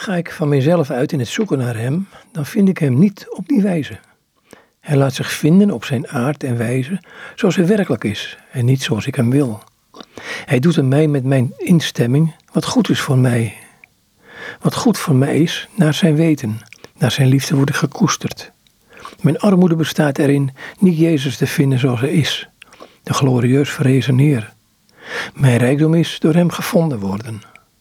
Ga ik van mezelf uit in het zoeken naar Hem, dan vind ik Hem niet op die wijze. Hij laat zich vinden op zijn aard en wijze, zoals hij werkelijk is en niet zoals ik hem wil. Hij doet aan mij met mijn instemming wat goed is voor mij. Wat goed voor mij is, naar zijn weten, naar zijn liefde word ik gekoesterd. Mijn armoede bestaat erin niet Jezus te vinden zoals hij is, de glorieus verrezen Heer. Mijn rijkdom is door hem gevonden worden.